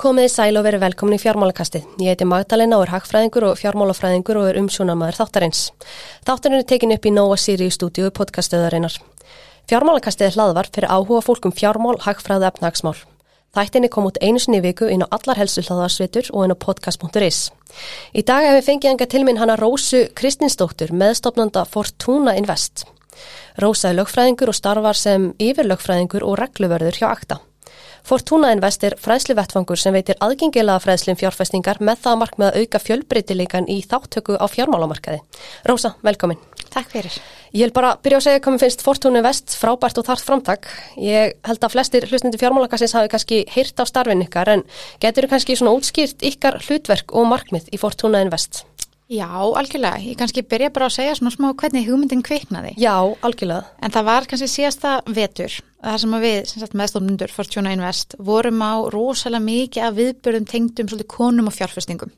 Komiði sæl og verið velkomin í fjármálakastið. Ég heiti Magdalena og er hagfræðingur og fjármálafræðingur og er umsjónamaður þáttarins. Þáttarinn er tekin upp í Nóa Sirius stúdíu podcastöðarinnar. Fjármálakastið er hlaðvar fyrir áhuga fólkum fjármál, hagfræðu og efnagsmál. Þættinni kom út einu sinni viku inn á allar helstu hlaðarsvitur og inn á podcast.is. Í dag hef við fengið enga til minn hana Rósu Kristinsdóttur, meðstofnanda Fortuna Invest. Rósa er lögfræðingur og starfar sem yfirlögfræðingur og regluvörður hjá ACTA. Fortuna Invest er fræðslu vettfangur sem veitir aðgengilega fræðslum fjárfæstingar með það að auka fjölbreytileikan í þáttöku á fjármálamarkaði. Rósa, velkomin. Takk fyrir. Ég vil bara byrja að segja hvað mér finnst Fortuna Invest frábært og þart framtak. Ég held að flestir hlustnindi fjármálakassins hafi kannski heyrt á starfin ykkar en getur kannski svona útskýrt ykkar hlutverk og markmið í Fortuna Invest? Já, algjörlega. Ég kannski byrja bara að segja svona smá hvernig hugmyndin kviknaði. Já, algjörlega. En það var kannski síðasta vetur, þar sem að við, meðstofnundur Fortuna Invest, vorum á rosalega mikið af viðbörðum tengdum svolítið konum og fjárfestingum.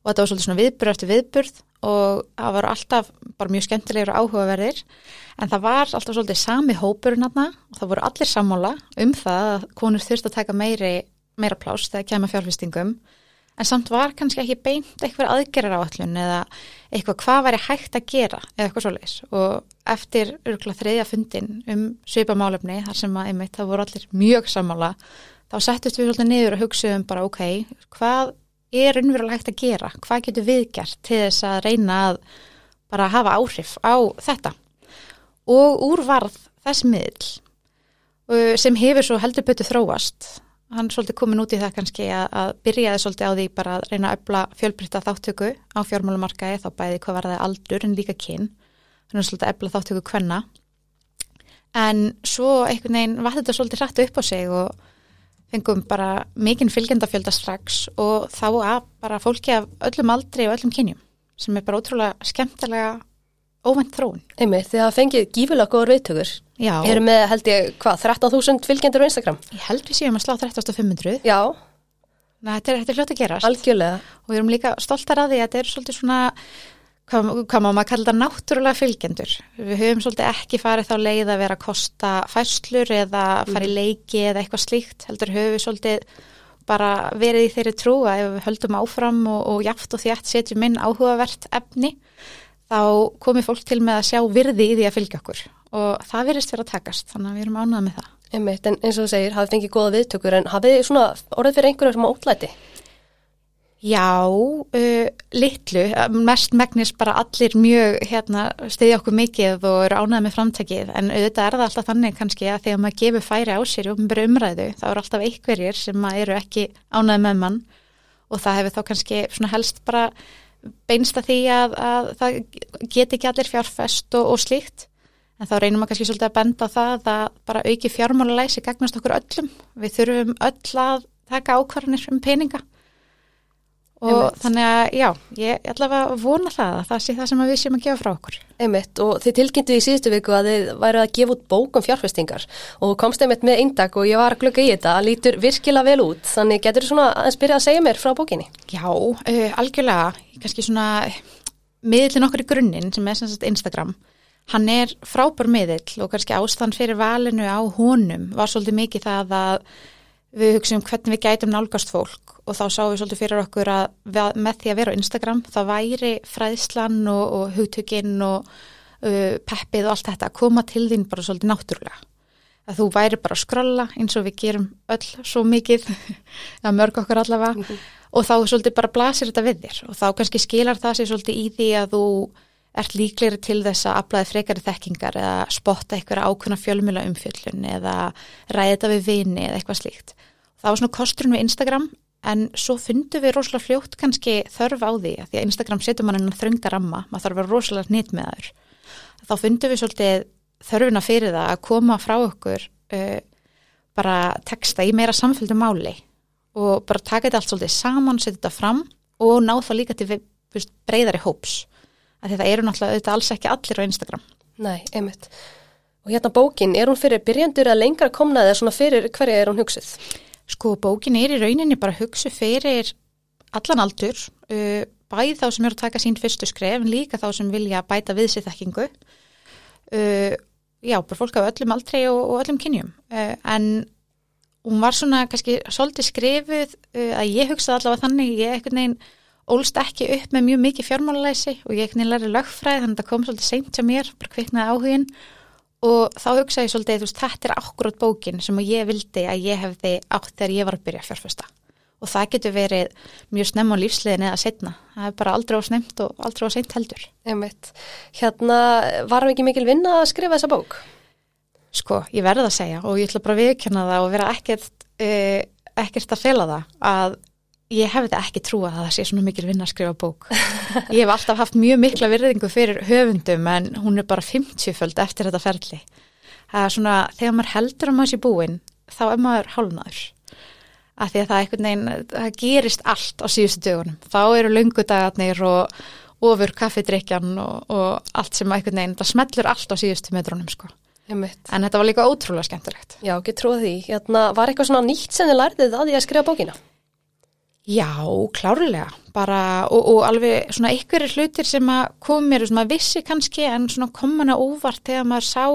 Og þetta var svolítið svona viðbörð eftir viðbörð og það var alltaf bara mjög skemmtilegur og áhugaverðir. En það var alltaf svolítið sami hópurinn aðna og það voru allir sammála um það að konur þurft að taka meiri, meira plás þegar kemur fjárfestingum en samt var kannski ekki beint eitthvað aðgerar áallun eða eitthvað hvað væri hægt að gera eða eitthvað svoleiðis. Og eftir örgulega þriðja fundin um svipamálefni þar sem að einmitt það voru allir mjög sammála þá settust við svolítið niður og hugsaðum bara ok, hvað er unnverulega hægt að gera, hvað getur við gert til þess að reyna að bara hafa áhrif á þetta? Og úrvarð þess miðl uh, sem hefur svo heldur betur þróast hann svolítið komin út í það kannski að, að byrjaði svolítið á því bara að reyna að öfla fjölbrytta þáttöku á fjármálumarkaði þá bæði hvað var það aldur en líka kyn. Hann er svolítið að öfla þáttöku hvenna en svo einhvern veginn var þetta svolítið hrættu upp á sig og fengum bara mikinn fylgjendafjölda strax og þá að bara fólki af öllum aldri og öllum kynjum sem er bara ótrúlega skemmtilega óvænt þróun. Einmitt, þið hafa fengið gífulega góður viðtökur. Já. Erum með, held ég, hvað, 13.000 fylgjendur á Instagram? Ég held við séum að slá 13.500. Já. Næ, þetta er, þetta er hljótt að gerast. Algjörlega. Og við erum líka stoltar að því að þetta er svolítið svona, hvað, hvað má maður kalla þetta náttúrulega fylgjendur. Við höfum svolítið ekki farið þá leið að vera að kosta fæslur eða fara í mhm. leiki eða eitthvað slíkt. Heldur höfum við svolítið bara verið í þeirri trú að ef við höldum áfram og, og jaft og þjátt setjum inn áhugavert efni þá komi fólk til með að sjá virði í því að fylgja okkur og það virðist verið að takast þannig að við erum ánað með það. Einmitt, en eins og þú segir, hafið fengið goða viðtökur en hafið svona orðið fyrir einhverjum sem á útlæti? Já, uh, litlu, mest megnis bara allir mjög hérna, stiðja okkur mikið og eru ánað með framtækið en auðvitað er það alltaf þannig kannski að þegar maður gefur færi á sér um umræðu þá eru alltaf einhverjir sem eru ekki ánað með mann og það hefur þá kannski helst bara beinst að því að, að það geti ekki allir fjárfest og, og slíkt en þá reynum við kannski svolítið að benda á það að bara auki fjármálulegsi gegnast okkur öllum. Við þurfum öll að taka ákvarðanir um peninga og Einmitt. þannig að já, ég að vona það að það sé það sem við séum að gefa frá okkur. Einmitt og þið tilkynntu í síðustu viku að þið væru að gefa út bókum fjárfestingar og komst einmitt með eindag og ég var að glögga í þetta að lítur virkilega vel út þannig getur þú svona að spyrja að segja mér frá bókinni? Já, uh, algjörlega, kannski svona miðlinn okkur í grunninn sem er sagt, Instagram, hann er frábær miðill og kannski ástand fyrir valinu á honum var svolítið mikið það að við hugsaum hvernig við gætum nálgast fólk og þá sáum við svolítið fyrir okkur að með því að vera á Instagram þá væri fræðslan og, og hugtökinn og uh, peppið og allt þetta að koma til þín bara svolítið náttúrulega. Að þú væri bara að skrolla eins og við gerum öll svo mikið, að mörg okkur allavega mm -hmm. og þá svolítið bara blasir þetta við þér og þá kannski skilar það sér svolítið í því að þú ert líklegri til þess að aflæði frekari þekkingar eða spotta eitthvað ákveðna fjölmjöla umfjöllun eða ræða við vini eða eitthvað slíkt. Það var svona kosturinn við Instagram en svo fundum við rosalega fljótt kannski þörf á því að því að Instagram setur mann en þrönga ramma, maður þarf að vera rosalega nýtt með þaður. Þá fundum við svolítið þörfina fyrir það að koma frá okkur uh, bara texta í meira samfélgdu máli og bara taka þetta allt svolítið saman, setja þetta fram og ná það líka til breyðari hóps. Það eru náttúrulega auðvitað alls ekki allir á Instagram. Nei, einmitt. Og hérna bókin, er hún fyrir byrjandur að lengra komna eða svona fyrir hverja er hún hugsið? Sko bókin er í rauninni bara hugsu fyrir allan aldur, uh, bæð þá sem eru að taka sín fyrstu skref, en líka þá sem vilja bæta við sér þekkingu. Uh, já, bara fólk af öllum aldrei og, öllum kynjum. Uh, en hún var svona kannski svolítið skrifuð uh, að ég hugsaði allavega þannig, ég ekkert neginn ólst ekki upp með mjög mikið fjármálalæsi og ég ekkert neginn læri lögfræð þannig að það kom svolítið seint hjá mér, bara kviknaði áhugin og þá hugsaði ég svolítið, þú veist, þetta er akkurát bókin sem ég vildi að ég hefði átt þegar ég var að byrja fjárfesta og það getur verið mjög snemm á lífsliðin eða setna, það er bara aldrei á snemmt og aldrei á seint heldur. Einmitt. Hérna, varum ekki mikil vinna að skrifa þessa bók? Sko, ég verði að segja og ég ætla bara að viðkjöna það og vera ekkert, uh, ekkert að fela það að ég hefði ekki trúa að það sé svona mikil vinna að skrifa bók. Ég hef alltaf haft mjög mikla virðingu fyrir höfundum en hún er bara 50-föld eftir þetta ferli. Það er svona, þegar maður heldur að maður sé búinn, þá er maður hálnaður. Af því að það, veginn, það gerist allt á síðustu dögunum. Þá eru lungudagarnir og ofur kaffidrykjan og, og allt sem eitthvað neginn, það smellur allt á síðustu metrunum sko. Einmitt. En þetta var líka ótrúlega skemmtilegt. Já, ekki trúa Já, klárlega, bara og, og alveg svona ykkur hlutir sem að kom mér, sem að vissi kannski en svona kom hana óvart þegar maður sá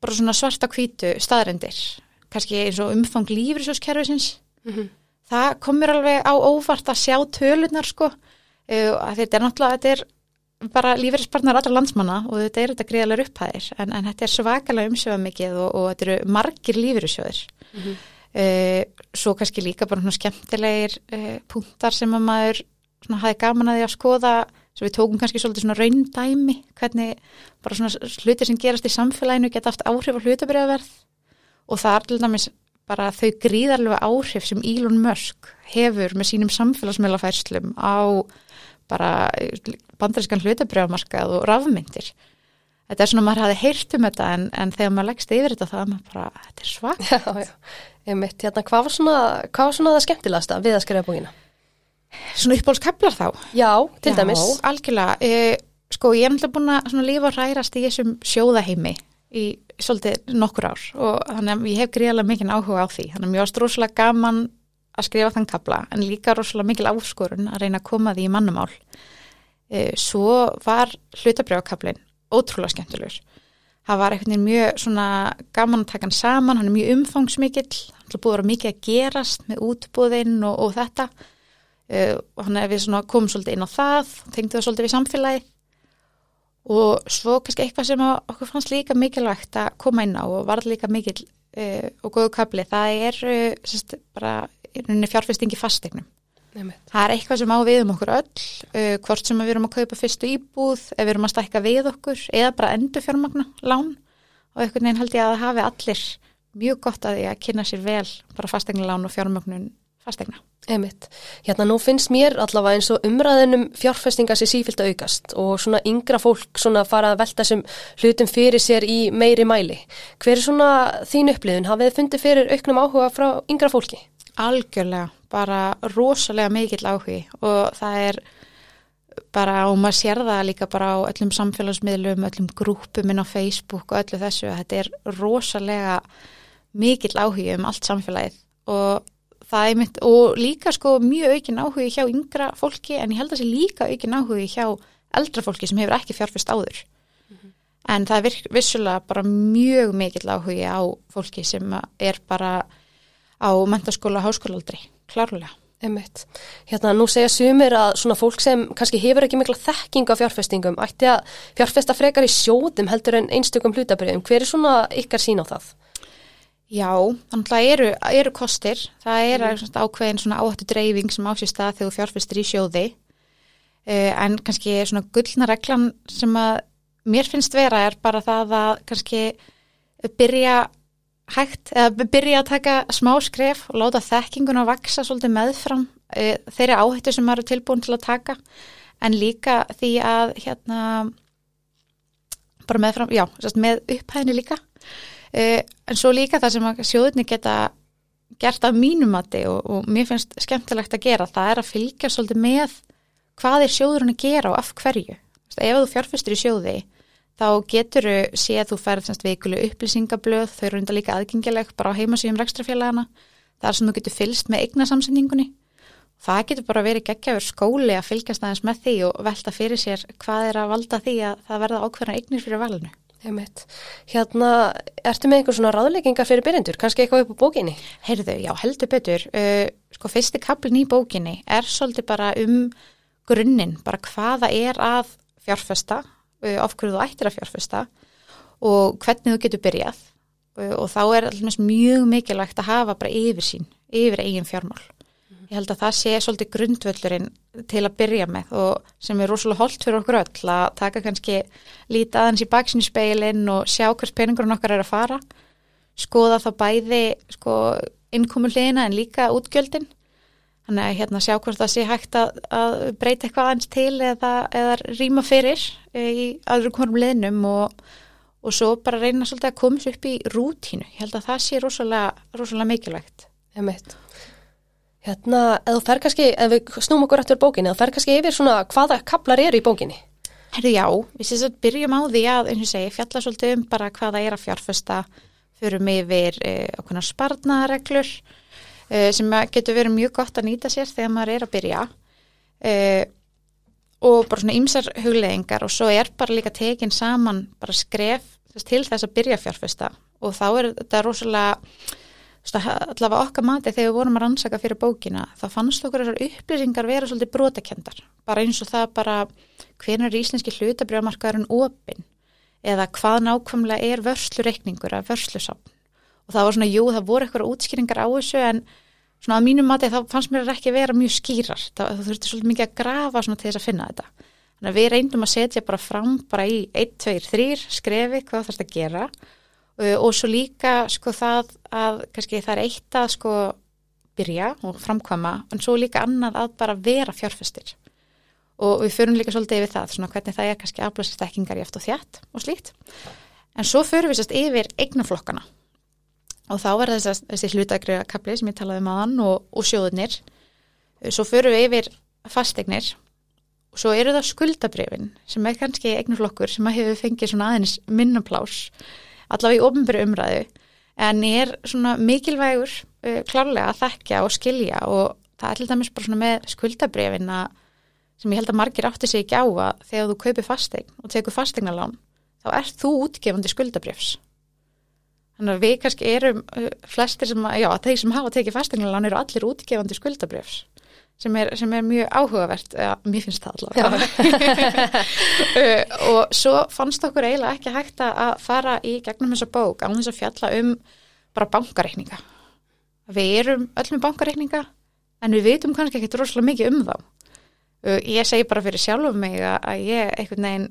bara svona svarta kvítu staðrendir, kannski eins og umfang lífrisjóskerfisins Mm -hmm. það kom mér alveg á óvart að sjá tölunar sko. Uh, að þetta er náttúrulega, þetta er bara lífeyrispartnar allra landsmanna og þetta er þetta greiðalega upphæðir. En, en þetta er svakalega umsöfa mikið og, og þetta eru margir lífeyrissjóðir. Mm -hmm. Uh, svo kannski líka bara svona skemmtilegir uh, punktar sem að maður svona hafi gaman að því að skoða. Sem við tókum kannski svolítið svona raundæmi hvernig bara svona hlutir sem gerast í samfélaginu geta haft áhrif á hlutabriðaverð og það er til dæmis bara þau gríðarlega áhrif sem Elon Musk hefur með sínum samfélagsmiðlafærslum á bara bandarískan hlutabriðamarkað og rafmyndir þetta er svona maður hafi heyrt um þetta en, en þegar maður leggst yfir þetta það er maður bara, þetta er svak Já, já. Einmitt. Hérna, hvað var svona, hvað var svona það skemmtilegasta við að skrifa bókina? Svona uppbólskeplar þá Já, til dæmis. Já, algjörlega. E, sko, ég er náttúrulega búin að svona lífa og rærast í þessum sjóðaheimi í svolítið nokkur ár og þannig að ég hef gríðarlega mikið áhuga á því. Þannig að mér varst rosalega gaman að skrifa þann kapla en líka rosalega mikil áskorun að reyna að koma því í mannumál. E, svo var hlutabrjákablin ótrúlega skemmtilegur. Það var veginn mjög svona gaman að taka hann saman, hann er mjög umfangsmikill, hann er búið að vera mikið að gerast með útbúðinn og, og þetta Uh, og hann er við svona komum svolítið inn á það tengdu það svolítið við samfélagi og svo kannski eitthvað sem okkur fannst líka mikilvægt að koma inn á og var líka mikil uh, og góðu kapli, það er uh, sérst, bara fjárfestingi fastegnum. Það er eitthvað sem á við um okkur öll hvort sem við erum að kaupa fyrstu íbúð ef við erum að stækka við okkur eða bara endur fjármagna lán og einhvern veginn held ég að það hafi allir mjög gott að því að kynna sér vel bara fastegnalán og fjármagnun fastegna Einmitt. Hérna nú finnst mér allavega eins og umræðinum fjárfestinga sér sífilt að aukast og svona yngra fólk svona fara að velta þessum hlutum fyrir sér í meiri mæli. Hver er svona þín upplifun? Hafið þið fundið fyrir auknum áhuga frá yngra fólki? Algjörlega, bara rosalega mikill áhugi og það er bara, og maður sér það líka bara á öllum samfélagsmiðlum, öllum grúpum inn á Facebook og öllu þessu, þetta er rosalega mikill áhugi um allt samfélagið. Og það er mitt, og líka sko mjög aukin áhugi hjá yngra fólki en ég held að það sé líka aukin áhugi hjá eldra fólki sem hefur ekki fjárfest áður. En það er vissulega bara mjög mikill áhugi á fólki sem er bara á mentaskóla og háskólaaldri, klárlega Einmitt. Hérna nú segja sumir að svona fólk sem kannski hefur ekki mikla þekking af fjárfestingum ætti að fjárfesta frekar í sjóðum heldur en einstökum hlutabriðum. Hver er svona ykkar sín á það? Já, þannig að eru, eru kostir, það er mm. ákveðin svona áhættu dreifing sem ásýst það þegar þú fjárfestir í sjóði uh, en kannski svona gullna reglan sem að mér finnst vera er bara það að kannski byrja hægt, eða byrja að taka smá skref og láta þekkingun að vaksa svolítið meðfram uh, þeirri áhættu sem maður er tilbúin til að taka. En líka því að hérna bara meðfram, já, með upphæðinu líka. Uh, en svo líka það sem sjóðunni geta gert af mínumati og, og mér finnst skemmtilegt að gera það er að fylgja svolítið með hvað er sjóðurinn að gera og af hverju. Ef þú fjárfyrstur í sjóði þá getur þú sé að þú færð veikulu upplýsingablöð, þau eru undar líka aðgengileg bara á heimasíðum rekstrafélagana það er sem þú getur fylgst með eignasamsendingunni það getur bara verið geggjafur skóli að fylgjast aðeins með því og velta fyrir sér hvað er að valda því að það verða ákveðna eignir fyrir valinu Einmitt. Hérna, ertu með einhver svona ráðleggingar fyrir byrjendur, kannski eitthvað upp á bókinni? Heyrðu, já, heldur betur. Uh, sko, fyrsti kaplin í bókinni er svolítið bara um grunninn, bara hvaða er að fjárfesta, af hverju þú ættir að fjárfesta og hvernig þú getur byrjað uh, og þá er allmest mjög mikilvægt að hafa bara yfir sín, yfir eigin fjármál. Ég held að það sé svolítið grundvöldurinn til að byrja með og sem er rosalega holdt fyrir okkur öll að taka kannski lítið aðeins í baksinu speilin og sjá hvers peningurinn okkar er að fara, skoða þá bæði sko innkomulegina en líka útgjöldin. Þannig að hérna sjá hvort það sé hægt að, að breyta eitthvað aðeins til eða, eða rýma fyrir e, í aðru konum leðnum og, og svo bara reyna svolítið að komast upp í rútínu. Ég held að það sé rosalega, rosalega mikilvægt. Einmitt. Hérna, eða þú fer kannski, ef við snúum okkur eftir bókinni, eða þú fer kannski yfir svona hvaða kaplar eru í bókinni? Herru já, við séum að byrjum á því að, eins og segi, fjalla svolítið um bara hvaða er að fjárfesta, förum yfir eh, okkurna sparnareglur eh, sem getur verið mjög gott að nýta sér þegar maður er að byrja. Eh, og bara svona ymsar hugleðingar og svo er bara líka tekin saman bara skref til þess að byrja fjárfesta. Og þá er þetta rosalega allavega okkar mati þegar við vorum að rannsaka fyrir bókina þá fannst okkur þessar upplýsingar vera svolítið brotakendar bara eins og það bara hvernig er íslenski hlutabrjámarkaðurinn opinn? Eða hvað nákvæmlega er vörslureikningur að vörslusafn og það var svona, jú, það voru eitthvað útskýringar á þessu en svona að mínum mati þá fannst mér ekki vera mjög skýrar. Það, þurfti svolítið mikið að grafa svona til þess að finna þetta. Þannig að við reyndum að setja bara fram bara í 1, 2, 3 skrefi hvað þarfst að gera. Uh, og svo líka sko það að kannski það er eitt að sko byrja og framkvama en svo líka annað að bara vera fjárfestir. Og við förum líka svolítið yfir það svona hvernig það er kannski afblöðstekkingar í eftir þjátt og slíkt. En svo förum við sérst yfir eignaflokkana og þá er þess að þessi hlutagriða kapli sem ég talaði um aðan og, og sjóðunir uh, svo förum við yfir fasteignir. Og svo eru það skuldabrifin sem er kannski eignaflokkur sem að hefur fengið svona aðeins minnaplás allavega í ofnbyrju umræðu en er svona mikilvægur uh, klárlega að þekkja og skilja. Og það er til dæmis bara svona með skuldabrefin sem ég held að margir átti sig ekki á að þegar þú kaupir fastegn og tekur fastegnalán þá ert þú útgefandi skuldabrefs þannig að við kannski erum uh, flestir sem að, já, þeir sem hafa tekið fastegnalán eru allir útgefandi skuldabrefs sem er, sem er mjög áhugavert ja, mér finnst það allavega. Uh, og svo fannst okkur eiginlega ekki hægt að fara í gegnum þessa bók á þess að fjalla um bara bankareikninga. Við erum öll með bankareikninga en við veitum kannski ekki droslega mikið um þá. Uh, ég segi bara fyrir sjálfum mig að ég einhvern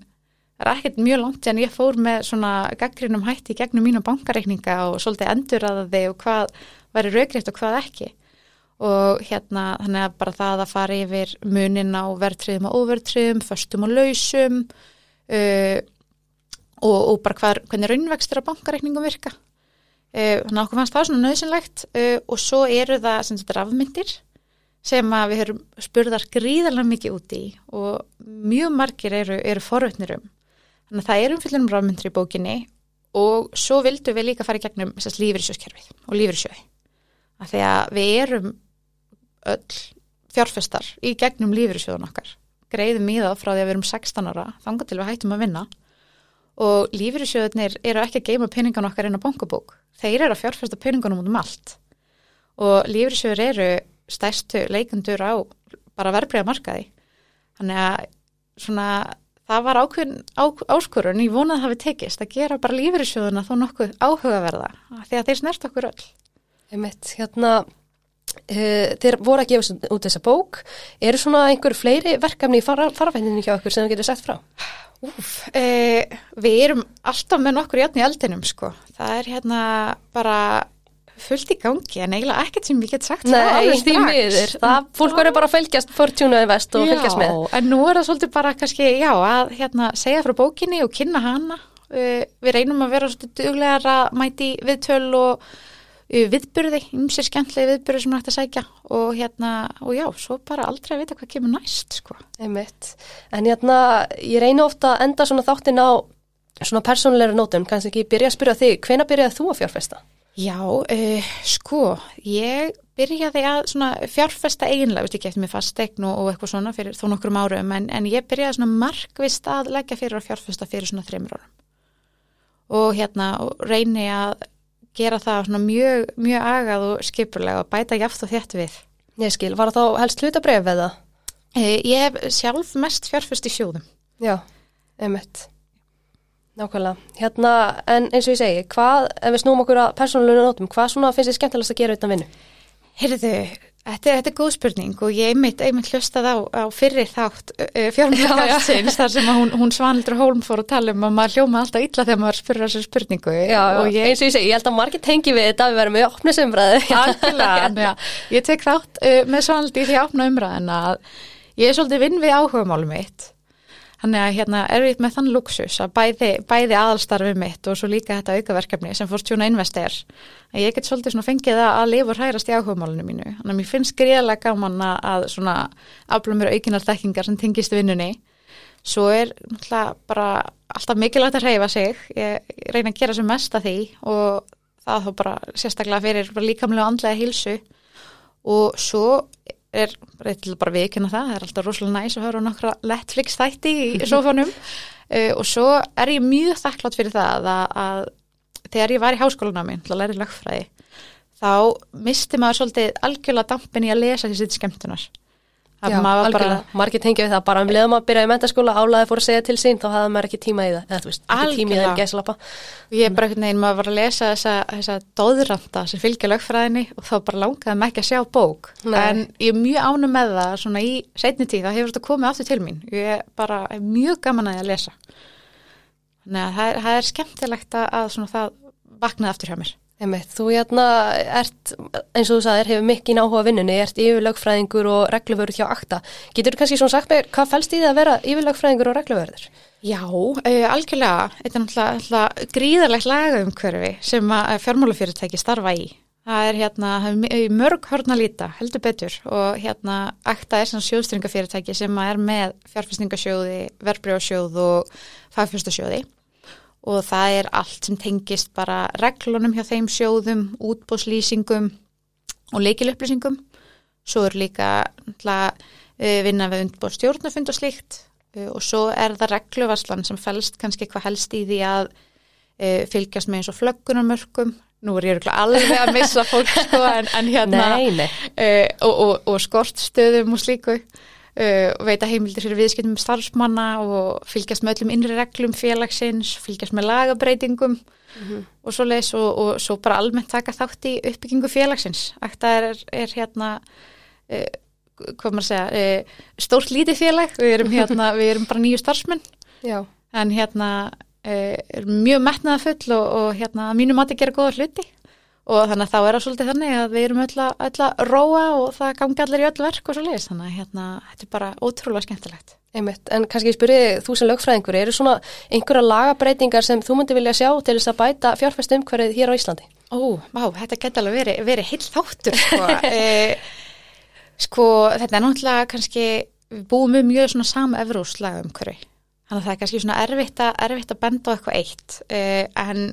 veginn er ekkert mjög langt en ég fór með svona gaggrinum hætti gegnum mínu bankareikninga og svolítið endur að þið og hvað væri raugriðt og hvað ekki. Og hérna þannig að bara það að fara yfir munin á verðtriðum og óverðtriðum, förstum og lausum uh, og, og bara hvar, hvernig raunvextir á bankareikningum virka. Uh, þannig að okkur fannst það svona nöðsynlegt uh, og svo eru það sem þetta rafmyndir sem að við höfum spurðar gríðarlega mikið úti og mjög margir eru, eru forvötnir um þannig að það er umfyllunum rafmyndir í bókinni og svo vildu við líka fara í gegnum lífyrirsjóskerfið og því að við erum öll fjárfestar í gegnum lífyrirsjóðun okkar. Greiðum í það frá því að við erum 16 ára þangar til við hættum að vinna. Og lífyrirsjóðunir eru ekki að geima peningan okkar inn á bankabók. Þeir eru að fjárfesta peningunum út um allt. Og lífyrirsjóður eru stærstu leikandur á bara verbreyða markaði þannig að svona það var ákveðin á, áskurun ég vonað að það hafi tekist að gera bara lífyrirsjóðuna þó nokkuð áhugaverða því að þeir snert okkur öll. Einmitt, hérna Uh, þeir voru að gefa út þessa bók. Eru svona einhver fleiri verkefni í farafændinu hjá okkur sem þú getur sett frá? Úf, uh, við erum alltaf með nokkur í eldinum sko, það er hérna bara fullt í gangi en eiginlega ekkert sem ég get sagt Nei, því miður, það, fólk verður bara að fylgjast Fortuna Invest og já, fylgjast með Já, en nú er það svolítið bara kannski, já, að hérna segja frá bókinni og kynna hana uh, við reynum að vera svolítið duglegar að mæti viðtöl og viðburði, ymsir skemmtlegi viðburði sem hægt að sækja og hérna og já, svo bara aldrei að vita hvað kemur næst sko. Einmitt. En hérna, ég reyna ofta að enda svona þáttin á svona persónulegur nótum, kannski ekki byrja að spyrja þig, hvena byrjaði þú að fjárfesta? Já, uh, sko, ég byrjaði að fjárfesta eiginlega, veist ekki eftir mig fastegn og, og eitthvað svona fyrir þó nokkrum árum, en, en ég byrjaði svona markvist að leggja fyrir að fjárfesta fyrir svona þreymur árum og hérna og reyni að gera það svona mjög, mjög agað og skipulega og bæta jaft og þétt við. Ég skil, var það þá helst hlutabref eða? Eh, Ég hef sjálf mest fjárfust í sjóðum. Já, einmitt. Nákvæmlega. Hérna, en eins og ég segi, hvað, ef við snúum okkur að persónulega nótum, hvað svona finnst þið skemmtilegast að gera utan vinnu? Heyrðu, þetta, þetta er góð spurning og ég einmitt, einmitt hlustað á, á fyrri þátt fjármjölaðarsins þar sem hún, hún Svanildur Hólm fór að tala um að maður hljóma alltaf illa þegar maður spurður þessu spurningu og ég, eins og ég segi, ég held að margir tengi við þetta að við verum með opnisumræðu. algjörlega, ég tek þátt með Svanildi því að opna umræðina að ég er svolítið vinn við áhugamálum mitt Þannig að hérna er við með þann luxus að bæði, bæði aðalstarfið mitt og svo líka þetta aukaverkefni sem Fortuna Invest er. Að ég get svolítið svona fengið það að lifa og hrærast í áhugamálunum mínu. Þannig að mér finnst greiðlega gaman að svona afla mér aukinar þekkingar sem tengist vinnunni. Svo er náttúrulega bara alltaf mikilvægt að hreyfa sig. Ég reyna að gera sem mest að því og það þá bara sérstaklega fyrir bara líkamlega andlega hilsu og svo er reytilega bara viðkynna það, það er alltaf rosalega næs að höra nokkra Netflix þætti í sofanum uh, og svo er ég mjög þakklátt fyrir það að, að þegar ég var í háskólanámi til að læra lögfræði þá misti maður svolítið algjörlega dampin í að lesa þessi skemmtunar Já, maður algjörlega. Margir tengja við það bara um leðum að byrja í mentaskóla, álæði fór að segja til sín, þá hafði maður ekki tíma í það, eða þú veist, ekki tíma í það Algjörlega. en gæslappa. og ég er bara einhvern veginn maður var að lesa þessa, þessa dóðranda sem fylgja lögfræðinni og þá bara langaði mig ekki að sjá bók Nei. en ég er mjög ánum með það svona í setni tíð, það hefur þetta komið aftur til mín ég er bara er mjög gaman að ég að lesa að það er, það er það Einmitt, þú hérna ert, eins og þú sagðir, hefur mikið áhuga vinnunni, ert yfirlögfræðingur og regluvörður hjá akta. Getur þú kannski svona sagt mér, hvað fælst í því að vera yfirlögfræðingur og regluvörður? Já, uh, algjörlega. Þetta er náttúrulega, gríðarlegt lagaumhverfi sem fjármálufyrirtæki starfa í. Það er hérna það mörg hörn að líta, heldur betur. Og hérna akta er svona sjóðstringafyrirtæki sem er með fjárfestingasjóði verbrjóðsjóð og fagfjörstasjóði og það er allt sem tengist bara reglunum hjá þeim sjóðum, útbóðslýsingum og leikilupplýsingum. Svo er líka uh, vinna við undbóð stjórnafund og slíkt uh, og svo er það regluvarslan sem fælst kannski hvað helst í því að uh, fylgjast með eins og flöggunarmörkum. Nú er ég alveg að missa fólk sko en, en hérna Nei, nei. uh, og, og, og skortstöðum og slíku uh, veita heimildir fyrir viðskiptum starfsmanna og fylgjast með öllum innri reglum félagsins, fylgjast með lagabreitingum og svo leis og, og svo bara almennt taka þátt í uppbyggingu félagsins. Akta er, er hérna uh, hvað maður að segja uh, stórt lítið félag, við erum hérna við erum bara nýju starfsmenn Já. en hérna uh, er mjög metnaða full og, og hérna að mínu mati gera góða hluti og þannig að þá er það svolítið þannig að við erum öll að, róa og það gangi allir í öll verk og svo leiðis þannig að hérna, þetta er bara ótrúlega skemmtilegt. Einmitt, en kannski ég spyrði þú sem lögfræðingur, eru svona einhverja lagabreitingar sem þú myndi vilja sjá til þess að bæta fjárfæstu umhverfið hér á Íslandi? Ó, vá, þetta geti alveg verið, verið heill þáttur sko. e, sko, þetta er náttúrulega kannski, við búum við mjög svona sama evróslaga umhverfi þannig að það er kannski svona erfitt að, erfitt að benda á eitthvað eitt e, en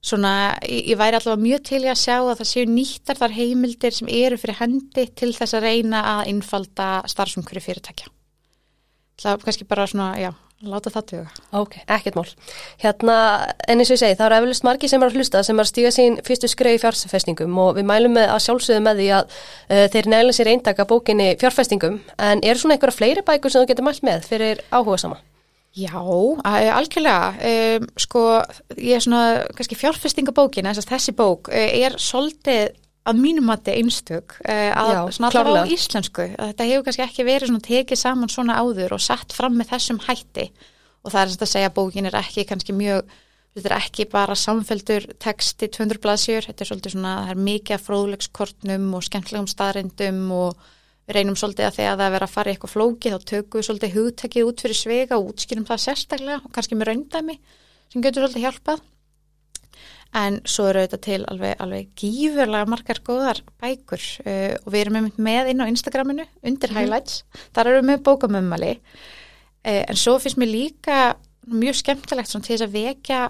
svona, ég, ég væri allavega mjög til í að sjá að það séu nýttar þar heimildir sem eru fyrir hendi til þess að reyna að innfalda starfsumhverfi fyrirtækja Það er kannski bara svona, já, láta það tuga. Ok, ekkert mál. Hérna, en eins og ég segi, það eru eflust margi sem er að hlusta sem er að stíga sín fyrstu skreið í fjárfestingum og við mælum með að sjálfsögðu með því að uh, þeir næla sér eindaka bókinni fjárfestingum, en eru svona einhverja fleiri bækur sem þú getur mælt með fyrir áhuga sama? Já, a- algjörlega. Um, sko, ég er svona, kannski fjárfestingabókin, þess að þessi bók uh, er svolítið að mínum mati einstök uh, að Já, svona allavega á íslensku. Að Þetta hefur kannski ekki verið svona tekið saman svona áður og sett fram með þessum hætti og það er sem að segja að bókin er ekki kannski mjög, þetta er ekki bara samfeldur texti 200 blaðsjör, þetta er svolítið svona, það er mikið af fróðlegskortnum og skemmtilegum staðrindum og við reynum svolítið að þegar það er verið að fara í eitthvað flóki þá tökum við svolítið hugtekið út fyrir svega og útskýrum það sérstaklega og kannski með raundæmi sem getur svolítið hjálpað. En svo eru þetta til alveg, alveg gífurlega margar góðar bækur uh, og við erum með inn á Instagraminu undir highlights, þar erum við með bókamömmali. Uh, en svo finnst mér líka mjög skemmtilegt til þess að vekja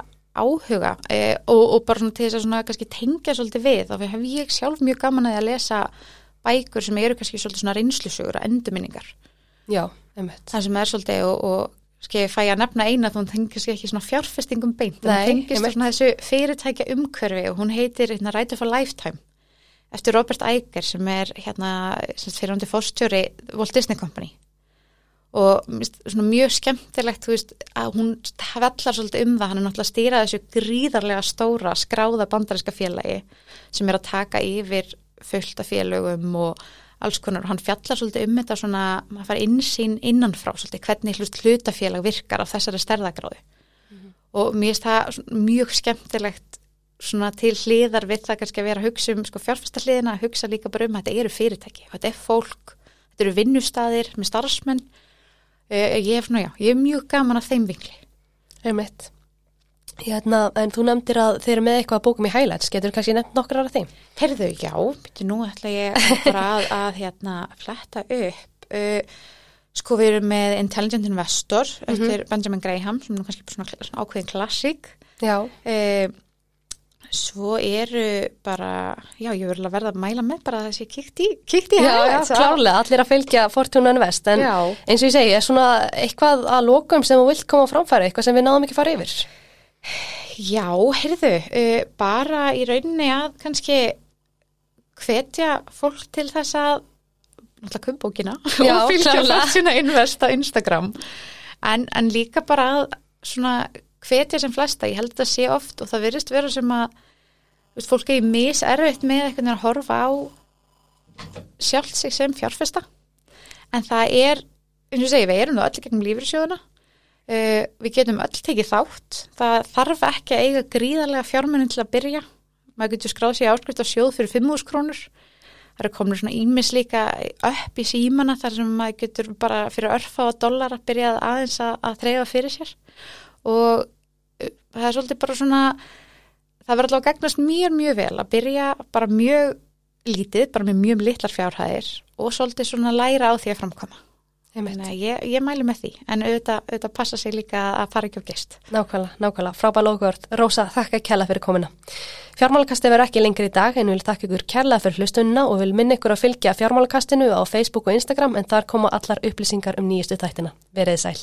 áhuga uh, og, og bara til þess að svona tengja svolítið við þá hef ég sjálf mjög gaman að lesa bækur sem eru kannski svolítið svona reynslusugur og endurminningar. Það sem er svolítið og, og Ski, fæ ég að nefna eina þú tengist ekki svona fjárfestingum beint Nei, en tengist svona þessu fyrirtækja umhverfi og hún heitir hérna, Right of a Lifetime eftir Robert Iger sem er hérna fyrirhundi fórstjóri Walt Disney Company. Og svona mjög skemmtilegt þú veist að hún vellar svolítið um það hann er náttúrulega að stýra þessu gríðarlega stóra skráða bandaríska félagi sem er að taka yfir fullta félögum og alls konar. Og hann fjallar svolítið um þetta svona maður fara insýn innanfrá svolítið hvernig hlutafélag virkar á þessari stærðagráðu og mér finnst það mjög skemmtilegt svona til hliðar við það kannski að vera að hugsa um sko fjárfesta hliðina að hugsa líka bara um að þetta eru fyrirtæki. Þetta er fólk, þetta eru vinnustaðir með starfsmenn. Uh, ég svona já, ég er mjög gaman af þeim vingli Einmitt. Hérna, en þú nefndir að þeir eru með eitthvað að bókum í highlights, getur kannski nefnt nokkur af þeim? Herðu, já, byrju nú ætla ég bara að, að hérna fletta upp uh, sko við erum með Intelligent Investor eftir Benjamin Graham sem er nú kannski bara svona, svona ákveðin klassík Já. uh, svo eru bara já, ég verður að verða að mæla með bara þessi kíkt í, kíkt í Já, já, highlights. klárlega, allir að fylgja Fortuna Invest, en Já. eins og ég segi, er svona eitthvað að lokum sem þú vilt koma á framfæri, eitthvað sem við náðum ekki að fara yfir? Já, heyrðu, uh, bara í rauninni að kannski hvetja fólk til þess að náttúrulega kumbókina og fylgja klárlega. Fortuna Invest á Instagram. En, en líka bara að svona hvetja sem flesta, ég held að það sé oft og það virðist vera sem að veist, fólk er í miserfitt með veginn að horfa á sjálft sig sem fjárfesta. En það er, eins og segi, við erum nú í gegnum lífyrsjóðuna Uh, við getum öll tekið þátt. Það þarf ekki að eiga gríðarlega fjármunni til að byrja. Maður getur skráð sér áskrift á sjóð fyrir 5.000 krónur. Það eru komin svona ímis líka upp í símana þar sem maður getur bara fyrir örfa og dólar að byrja aðeins að, að þreyfa fyrir sér. Og uh, það er svolítið bara svona það verður alveg að gagnast mjög mjög vel að byrja bara mjög lítið, bara með mjög litlar fjárhæðir og svolítið svona læra á því að framkoma ég, ég mælu með því, en auðvitað, auðvitað passa sig líka að fara ekki á gist. Nákvæmlega, nákvæmlega, frábæð lókvörð. Rósa, þakka kærlega fyrir komina. Fjármálakasti verður ekki lengri í dag en vil þakka ykkur kærlega fyrir hlustununa og vil minna ykkur að fylgja fjármálakastinu á Facebook og Instagram en þar koma allar upplýsingar um nýjustu þættina. Verið sæl.